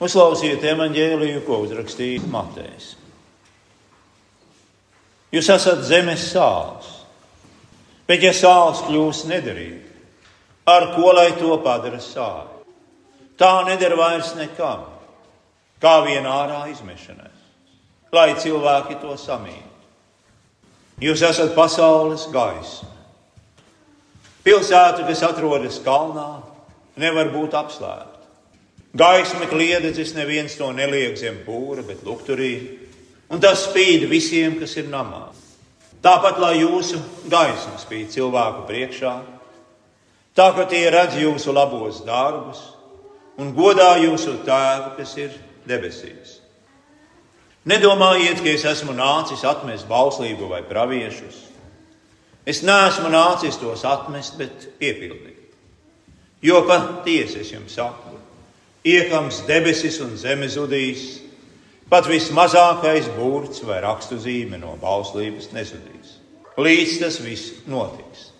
Uzklausiet evanģēliju, ko uzrakstīja Matejs. Jūs esat zemes sāls, bet ja sāls kļūst nederīga, ar ko lai to padara sāli? Tā nedara vairs nekam, kā vien ārā izmešanai, lai cilvēki to samītu. Jūs esat pasaules gaisma. Pilsēta, kas atrodas kalnā, nevar būt apslēpta. Gaisma kliededzis neviens to neliek zem pūra, bet lukturī, un tas spīd visiem, kas ir namā. Tāpat, lai jūsu gaisma spīd cilvēku priekšā, tā ka tie redz jūsu labos darbus un godā jūsu tēvu, kas ir debesīs. Nedomājiet, ka es esmu nācis atmest bauslību vai praviešus. Es neesmu nācis tos atmest, bet piepildīt. Jo patiesi es jums saku, iekams debesis un zeme zudīs, pat vismazākais burts vai rakstu zīme no bauslības nezudīs. Līdz tas viss notiks.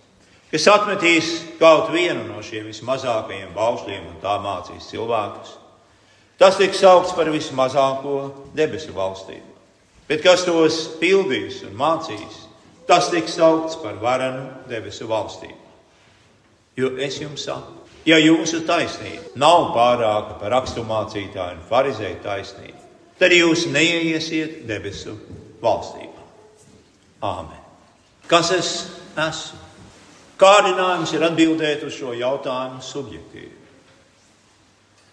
Kas atmetīs kaut vienu no šiem vismazākajiem baušļiem un tā mācīs cilvēkus, tas tiks saukts par vismazāko debesu valstību. Bet kas tos pildīs un mācīs, tas tiks saukts par varenu debesu valstību. Jo es jums saku, Ja jūsu taisnība nav pārāka par raksturmācītāju un farizēju taisnību, tad jūs neiesiet debesu valstībā. Āmen. Kas es esmu? Kārdinājums ir atbildēt uz šo jautājumu subjektīvi.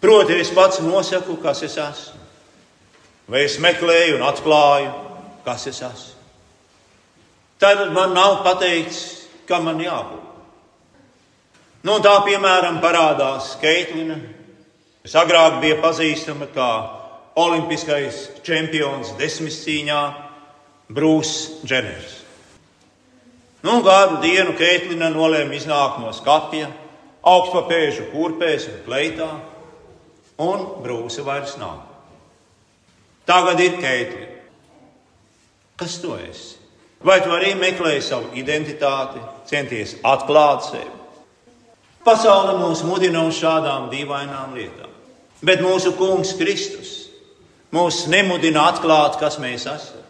Proti, es pats nosaku, kas es esmu, vai es meklēju un atklāju, kas es esmu. Tad man nav pateikts, kam man jābūt. Nu, tā piemēram parādās Keitlina, kas agrāk bija pazīstama kā olimpiskais čempions desmitcīņā, Brūss Dženers. Nu, kādu dienu Keitlina nolēma iznākt no skapja, augstpapēžu kurpēs un pleitā, un Brūsa vairs nav. Tagad ir Keitlina. Kas tu esi? Vai tu arī meklēji savu identitāti, centies atklāt sevi? Pasaule mūs mudina uz šādām dīvainām lietām. Bet mūsu Kungs Kristus mūs nemudina atklāt, kas mēs esam.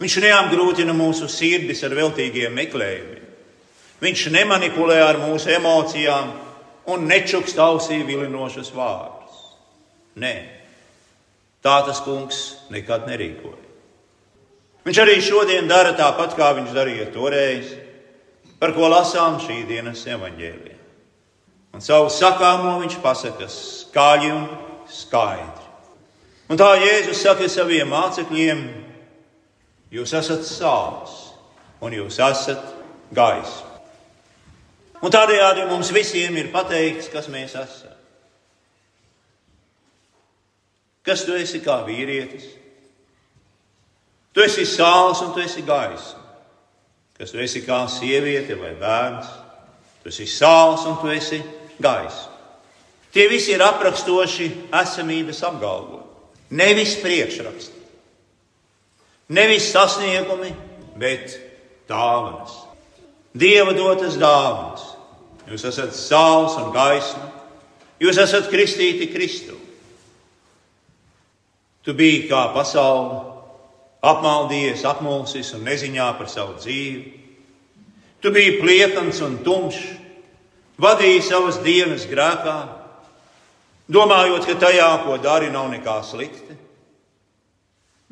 Viņš neapgrūtina mūsu sirdis ar veltīgiem meklējumiem. Viņš nemanipulē ar mūsu emocijām un nečukst ausī vilinošus vārdus. Nē, tā tas kungs nekad nerīkoja. Viņš arī šodien dara tāpat, kā viņš darīja toreiz par ko lasām šī dienas evaņģēlijā. Un savu sakāmo viņš pasaka skaļi un skaidri. Un tā Jēzus saka saviem mācekļiem, jūs esat sāls un jūs esat gaisma. Un tādējādi mums visiem ir pateikts, kas mēs esam. Kas tu esi kā vīrietis? Tu esi sāls un tu esi gaisma kas tu esi kā sieviete vai bērns, tu esi sāls un tu esi gaisa. Tie visi ir aprakstoši esamības apgalvojumi, nevis priekšraksti, nevis sasniegumi, bet dāvanas. Dieva dotas dāvanas. Jūs esat sāls un gaisma, jūs esat kristīti Kristu. Tu biji kā pasaule, apmaldījies, apmulsis un neziņā par savu dzīvi. Tu biji pliekans un tumšs, vadīji savas dienas grēkā, domājot, ka tajā, ko dari, nav nekā slikta.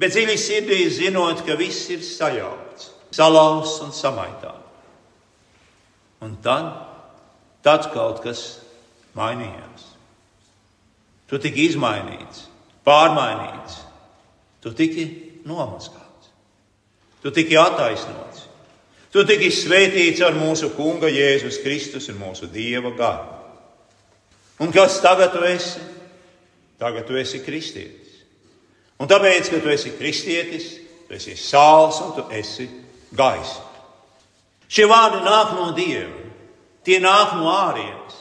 Bet dziļi sirdī zinot, ka viss ir sajaukts, salauzts un samaitāts. Un tad, tad kaut kas mainījās. Tu tiki izmainīts, pārmainīts, tu tiki nomazgāts. Tu tiki attaisnots. Tu tiki svētīts ar mūsu Kunga Jēzus Kristus un mūsu Dieva garu. Un kas tagad tu esi? Tagad tu esi kristietis. Un tāpēc, ka tu esi kristietis, tu esi sāls un tu esi gaisa. Šie vārdi nāk no Dieva. Tie nāk no ārienes.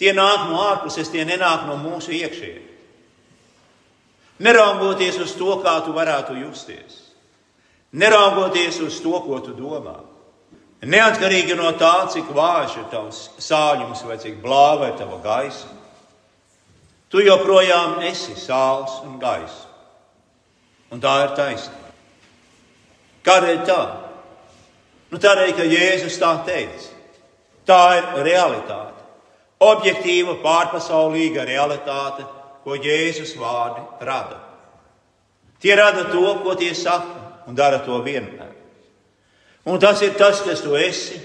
Tie nāk no ārpuses, tie nenāk no mūsu iekšienes. Neraugoties uz to, kā tu varētu justies, neraugoties uz to, ko tu domā. Neatkarīgi no tā, cik vājš ir tavs sāļums vai cik blāva ir tava gaisma. Tu joprojām esi sāls un gaisa. Un tā ir taisnība. Kādēļ tā? Nu, tādēļ, ka Jēzus tā teica. Tā ir realitāte. Objektīva, pārpasaulīga realitāte, ko Jēzus vārdi rada. Tie rada to, ko tie saka, un dara to vienmēr. Un tas ir tas, kas tu esi.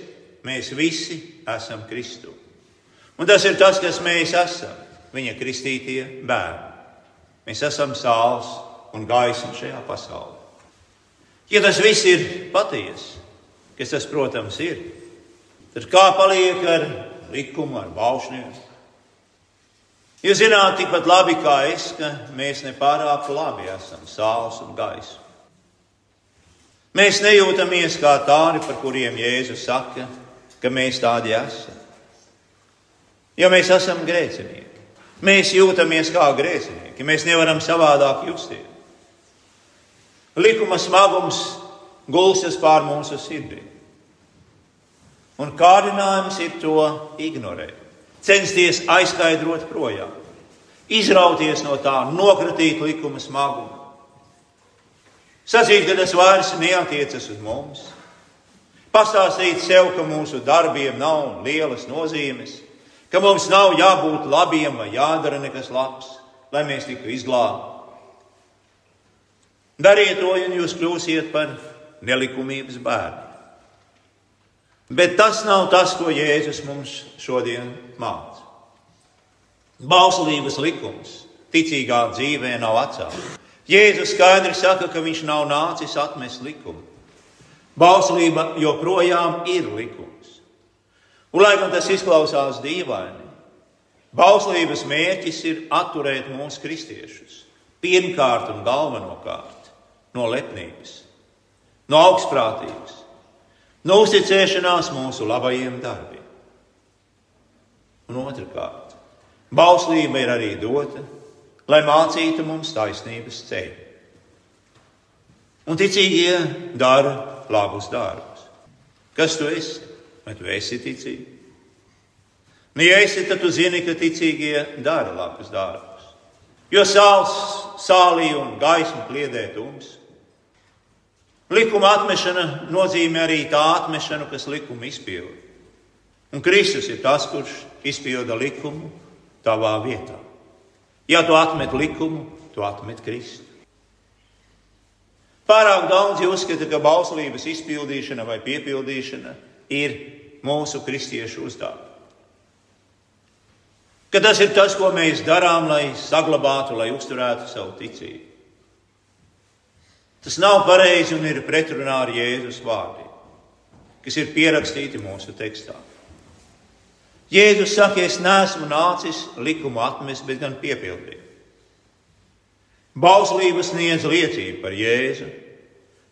Mēs visi esam Kristu. Un tas ir tas, kas mēs esam. Viņa kristītie bērni. Mēs esam sāls un gaisma šajā pasaulē. Ja tas viss ir patiesi, kas tas, protams, ir, tad kā paliek ar likumu, ar baušļiem? Jūs zināt, tikpat labi kā es, ka mēs nepārāk labi esam sāls un gaisa. Mēs nejūtamies kā tādi, par kuriem Jēzus saka, ka mēs tādi esam. Jo mēs esam grēcinieki. Mēs jūtamies kā grēcinieki. Mēs nevaram savādāk justies. Likuma smagums gulstas pār mūsu sirdī. Un kārdinājums ir to ignorēt, censties aizskaidrot projām, izrauties no tā, nokratīt likuma smagumu. Sacīt, ka tas vairs neatiecas uz mums, pastāstīt sev, ka mūsu darbiem nav lielas nozīmes, ka mums nav jābūt labiem vai jādara nekas labs, lai mēs tiktu izglābti. Dariet to, un jūs kļūsiet par nelikumības bērnu. Bet tas nav tas, ko Jēzus mums šodien māca. Bauslības likums ticīgā dzīvē nav atcelts. Jēzus skaidri saka, ka viņš nav nācis atmest likumu. Bauslība joprojām ir likums. Un, lai gan tas izklausās dīvaini, bauslības mērķis ir atturēt mūsu kristiešus pirmkārt un galvenokārt no lepnības, no augstprātības, no uzticēšanās mūsu labajiem darbiem. Un otrkārt, bauslība ir arī dota, lai mācītu mums taisnības ceļu. Un ticīgie dara labus darbus. Kas tu esi? Vai tu esi ticīgi? Nu, ja esi, tad tu zini, ka ticīgie dara labus darbus. Jo sāls sālī un gaisma kliedē tums. Likuma atmešana nozīmē arī tā atmešanu, kas likumu izpilda. Un Kristus ir tas, kurš izpilda likumu tavā vietā. Ja tu atmet likumu, tu atmet Kristu. Pārāk daudz uzskata, ka bauslības izpildīšana vai piepildīšana ir mūsu kristiešu uzdevums. Ka tas ir tas, ko mēs darām, lai saglabātu, lai uzturētu savu ticību. Tas nav pareizi un ir pretrunā ar Jēzus vārdiem, kas ir pierakstīti mūsu tekstā. Jēzus saka, es neesmu nācis likumu atmest, bet gan piepildīt. Bauslības sniedz liecību par Jēzu,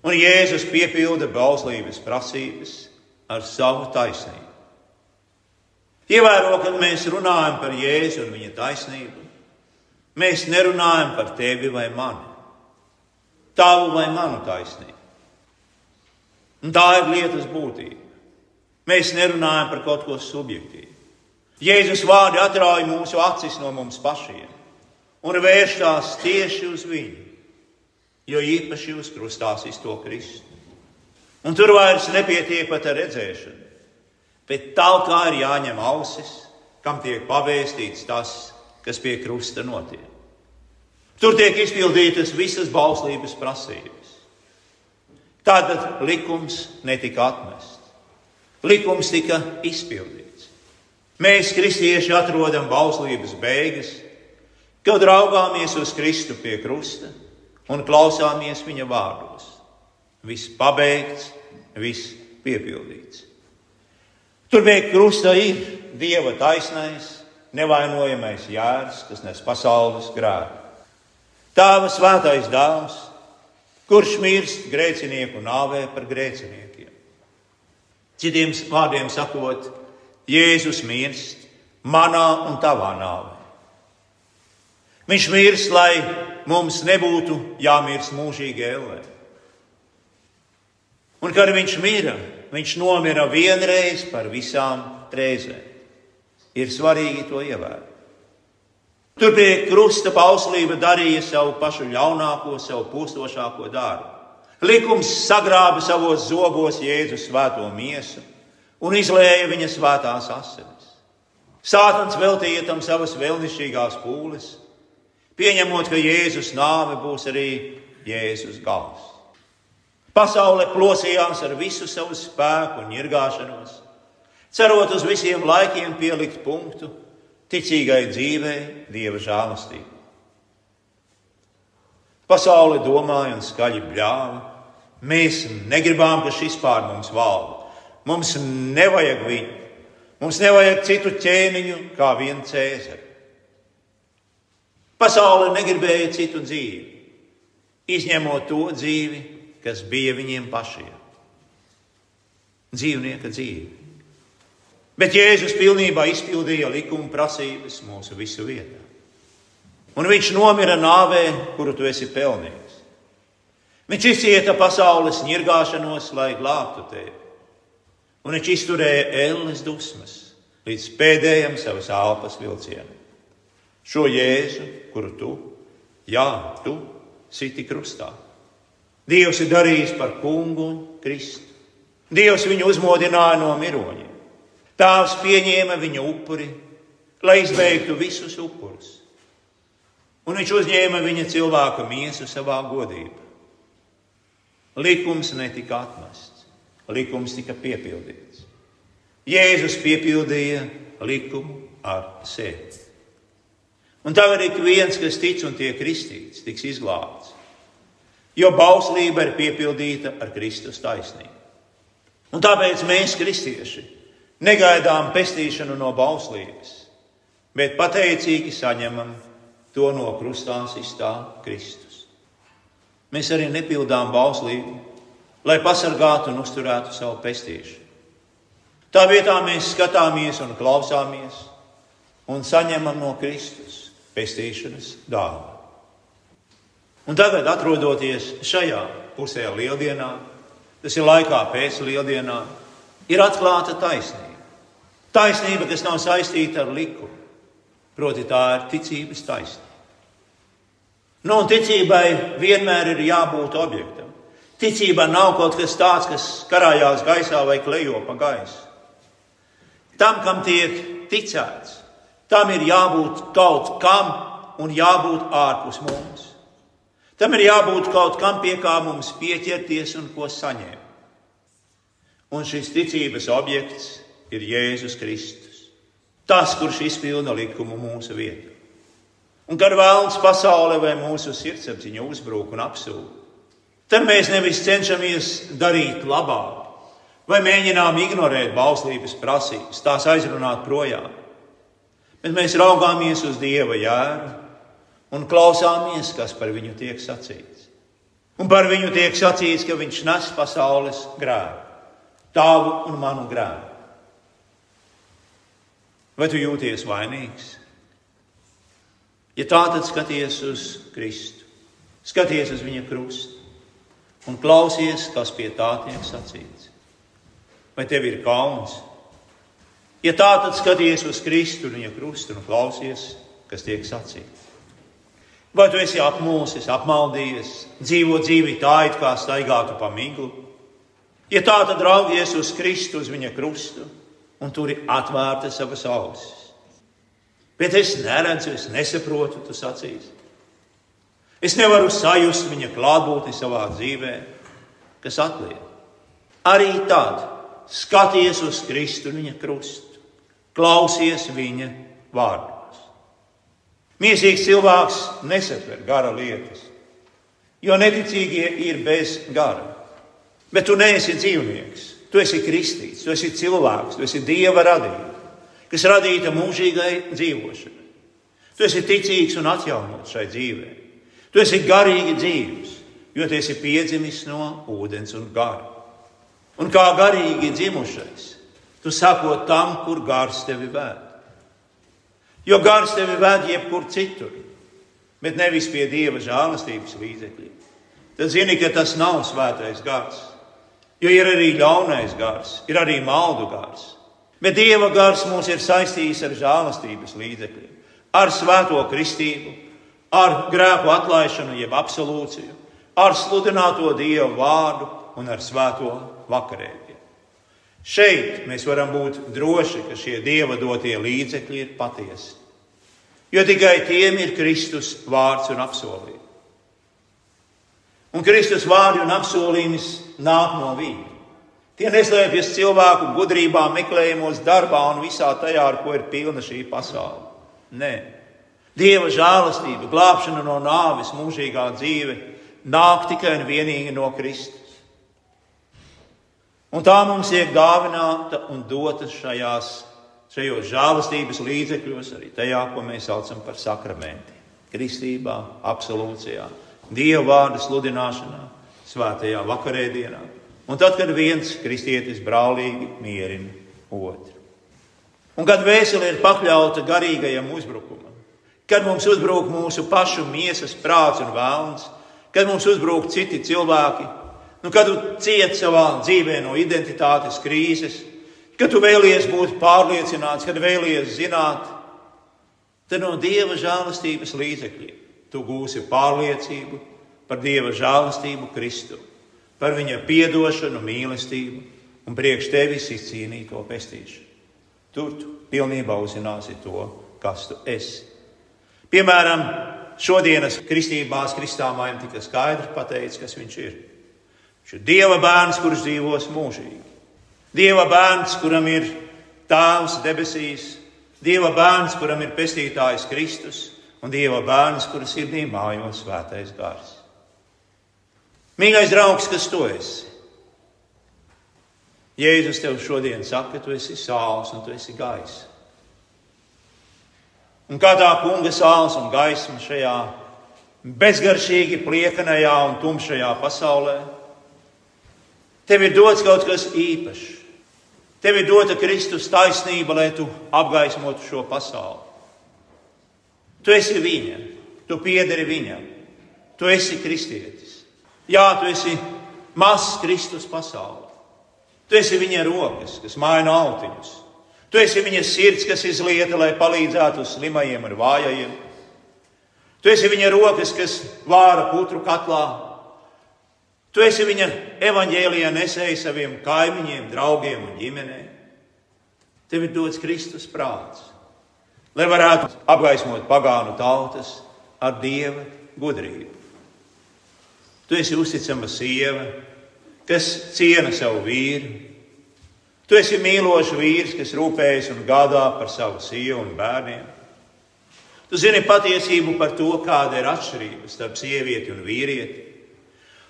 un Jēzus piepilda bauslības prasības ar savu taisnību. Ievēro, kad mēs runājam par Jēzu un viņa taisnību, mēs nerunājam par tevi vai mani tavu vai manu taisnību. Un tā ir lietas būtība. Mēs nerunājam par kaut ko subjektīvu. Jēzus vārdi atrauj mūsu acis no mums pašiem un vērš tās tieši uz viņu, jo īpaši uz krustās izto Kristu. Un tur vairs nepietiek pat ar redzēšanu, bet tālāk ir jāņem ausis, kam tiek pavēstīts tas, kas pie krusta notiek. Tur tiek izpildītas visas bauslības prasības. Tātad likums netika atmests. Likums tika izpildīts. Mēs, kristieši, atrodam bauslības beigas, kad raugāmies uz Kristu pie krusta un klausāmies viņa vārdos. Viss pabeigts, viss piepildīts. Tur pie krusta ir Dieva taisnais, nevainojamais jērs, kas nes pasaules grēku. Tēva svētais dāvs, kurš mirst grēcinieku nāvē par grēciniekiem. Citiem vārdiem sakot, Jēzus mirst manā un tavā nāvē. Viņš mirst, lai mums nebūtu jāmirst mūžīgi ellē. Un kad viņš mira, viņš nomira vienreiz par visām reizēm. Ir svarīgi to ievērot. Tur pie krusta pauslība darīja savu pašu ļaunāko, savu postošāko darbu. Likums sagrāba savos zobos Jēzus svēto miesu un izlēja viņa svētās asinis. Sātans veltīja tam savas vēlnišķīgās pūles, pieņemot, ka Jēzus nāve būs arī Jēzus gals. Pasaule plosījās ar visu savu spēku un ņirgāšanos, cerot uz visiem laikiem pielikt punktu ticīgai dzīvei, dieva žēlastībai. Pasaule domāja un skaļi bļāva. Mēs negribām, ka šis pār mums valda. Mums nevajag viņu. Mums nevajag citu ķēniņu kā vienu cēzari. Pasaule negribēja citu dzīvi, izņemot to dzīvi, kas bija viņiem pašiem. Dzīvnieka dzīve. Bet Jēzus pilnībā izpildīja likuma prasības mūsu visu vietā. Un viņš nomira nāvē, kuru tu esi pelnījis. Viņš izcieta pasaules nirgāšanos, lai glābtu tevi. Un viņš izturēja ēles dusmas līdz pēdējam savas elpas vilcienam. Šo Jēzu, kuru tu, jā, tu siti krustā. Dievs ir darījis par kungu un Kristu. Dievs viņu uzmodināja no miroņiem. Tēvs pieņēma viņa upuri, lai izbeigtu visus upurus. Un viņš uzņēma viņa cilvēka miesu savā godībā. Likums netika atmests, likums tika piepildīts. Jēzus piepildīja likumu ar sevi. Un tagad ik viens, kas tic un tiek kristīts, tiks izglābts. Jo bauslība ir piepildīta ar Kristus taisnību. Un tāpēc mēs, kristieši, negaidām pestīšanu no bauslības, bet pateicīgi saņemam to no krustā izstā Kristus. Mēs arī nepildām bauslību, lai pasargātu un uzturētu savu pestīšanu. Tā vietā mēs skatāmies un klausāmies un saņemam no Kristus pestīšanas dāvanu. Un tagad, atrodoties šajā pusē lieldienā, tas ir laikā pēc lieldienām, ir atklāta taisnība. Taisnība, kas nav saistīta ar likumu, proti, tā ir ticības taisnība. Nu, un ticībai vienmēr ir jābūt objektam. Ticība nav kaut kas tāds, kas karājās gaisā vai klejo pa gaisu. Tam, kam tiek ticēts, tam ir jābūt kaut kam un jābūt ārpus mums. Tam ir jābūt kaut kam, pie kā mums pieķerties un ko saņemt. Un šis ticības objekts ir Jēzus Kristus. Tas, kurš izpilda likumu mūsu vietā. Un kad vēlams pasaule vai mūsu sirdsapziņa uzbrūk un apsūdz, tad mēs nevis cenšamies darīt labāk, vai mēģinām ignorēt bauslības prasības, tās aizrunāt projām. Bet mēs raugāmies uz Dieva jēru un klausāmies, kas par viņu tiek sacīts. Un par viņu tiek sacīts, ka viņš nes pasaules grēku, tavu un manu grēku. Vai tu jūties vainīgs? Ja tā, tad skaties uz Kristu, skaties uz viņa krustu un klausies, kas pie tā tiek sacīts. Vai tev ir kauns? Ja tā, tad skaties uz Kristu un viņa krustu un klausies, kas tiek sacīts. Vai tu esi apmulsis, apmaldījies, dzīvo dzīvi tā, it kā staigātu pa miglu? Ja tā, tad raugies uz Kristu, uz viņa krustu, un tur ir atvērta savas ausis. Bet es neredzu, es nesaprotu, tu sacīsi. Es nevaru sajust viņa klātbūtni savā dzīvē, kas atliek. Arī tad skaties uz Kristu un viņa krustu, klausies viņa vārdu. Mīsīgs cilvēks nesatver gara lietas, jo neticīgie ir bez gara. Bet tu neesi dzīvnieks, tu esi kristīts, tu esi cilvēks, tu esi dieva radīts, kas radīta mūžīgai dzīvošanai. Tu esi ticīgs un atjaunots šai dzīvē. Tu esi garīgi dzīves, jo tu esi piedzimis no ūdens un gara. Un kā garīgi dzimušais, tu sakot tam, kur gars tevi vēd. Jo gars tevi ved jebkur citur, bet nevis pie dieva žēlastības līdzekļiem. Tad zini, ka tas nav svētais gars. Jo ir arī ļaunais gars, ir arī maldu gars. Bet dieva gars mūs ir saistījis ar žēlastības līdzekļiem, ar svēto kristību, ar grēku atlaišanu, jeb absolūciju, ar sludināto Dievu vārdu un ar svēto vakarēdienu. Šeit mēs varam būt droši, ka šie Dieva dotie līdzekļi ir patiesi, jo tikai tiem ir Kristus vārds un apsolījums. Un Kristus vārdi un apsolījums nāk no viņa. Tie neslēpjas cilvēku gudrībā, meklējumos, darbā un visā tajā, ar ko ir pilna šī pasaule. Nē, Dieva žēlastība, glābšana no nāves, mūžīgā dzīve nāk tikai un vienīgi no Kristus. Un tā mums tiek dāvināta un dota šajās, šajos žēlastības līdzekļos, arī tajā, ko mēs saucam par sakramenti. Kristībā, absolūcijā, Dieva vārda sludināšanā, svētajā vakarēdienā. Un tad, kad viens kristietis brālīgi mierina otru. Un kad vēsele ir pakļauta garīgajam uzbrukumam, kad mums uzbrūk mūsu pašu miesas prāts un vēlns, kad mums uzbrūk citi cilvēki, nu, kad tu cieti savā dzīvē no identitātes krīzes, kad tu vēlies būt pārliecināts, kad vēlies zināt, tad no Dieva žēlastības līdzekļiem tu gūsi pārliecību par Dieva žēlastību Kristu, par viņa piedošanu, mīlestību un priekš tevis izcīnīto pestīšanu. Tur tu pilnībā uzzināsi to, kas tu esi. Piemēram, šodienas kristībās kristāmājiem tika skaidri pateikts, kas viņš ir. Viņš ir Dieva bērns, kurš dzīvos mūžīgi. Dieva bērns, kuram ir tēvs debesīs, Dieva bērns, kuram ir pestītājs Kristus, un Dieva bērns, kuras sirdī mājo svētais gars. Mīļais draugs, kas tu esi? Jēzus tev šodien saka, ka tu esi sāls un tu esi gaisa. Un kā tā kunga sāls un gaisma šajā bezgaršīgi pliekanajā un tumšajā pasaulē, tev ir dots kaut kas īpašs. Tev ir dota Kristus taisnība, lai tu apgaismotu šo pasauli. Tu esi viņa, tu piederi viņam, tu esi kristietis. Jā, tu esi mazs Kristus pasaulē. Tu esi viņa rokas, kas maina autiņus. Tu esi viņa sirds, kas izlieta, lai palīdzētu slimajiem un vājajiem. Tu esi viņa rokas, kas vāra putru katlā. Tu esi viņa evaņģēlijā nesēji saviem kaimiņiem, draugiem un ģimenei. Tev ir dots Kristus prāts lai varētu apgaismot pagānu tautas ar dieva gudrību. Tu esi uzticama sieva, kas ciena savu vīru. Tu esi mīlošs vīrs, kas rūpējas un gādā par savu sievu un bērniem. Tu zini patiesību par to, kāda ir atšķirība starp sievieti un vīrieti.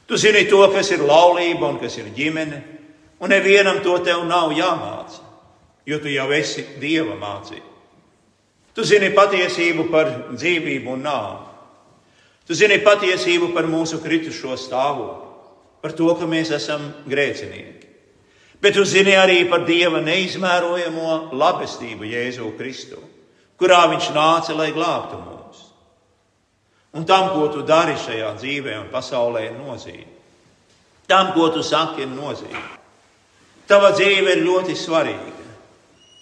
Tu zini to, kas ir laulība un kas ir ģimene, un nevienam to tev nav jāmāca, jo tu jau esi dieva mācība. Tu zini patiesību par dzīvību un nāvi. Tu zini patiesību par mūsu kritušo stāvokli, par to, ka mēs esam grēcinieki. Bet tu zini arī par Dieva neizmērojamo labestību Jēzu Kristu, kurā Viņš nāca, lai glābtu mūs. Un tam, ko tu dari šajā dzīvē un pasaulē, ir nozīme. Tam, ko tu saki, ir nozīme. Tava dzīve ir ļoti svarīga,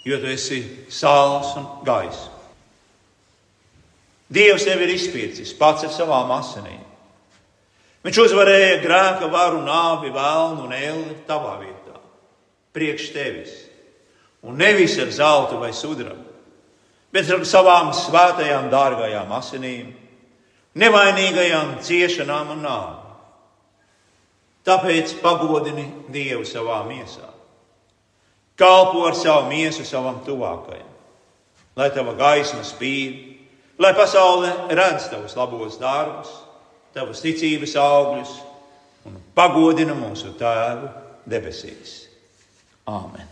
jo tu esi sāls un gaisa. Dievs tevi ir izpircis pats ar savām asinīm. Viņš uzvarēja grēka varu, nāvi, vēlnu un elli tavā vietā, priekš tevis. Un nevis ar zeltu vai sudrabu, bet ar savām svētajām, dārgajām asinīm, nevainīgajām ciešanām un nāvi. Tāpēc pagodini Dievu savā miesā. Kalpo ar savu miesu savam tuvākajam, lai tava gaisma spīd lai pasaule redz tavus labos darbus, tavas ticības augļus un pagodina mūsu Tēvu debesīs. Āmen!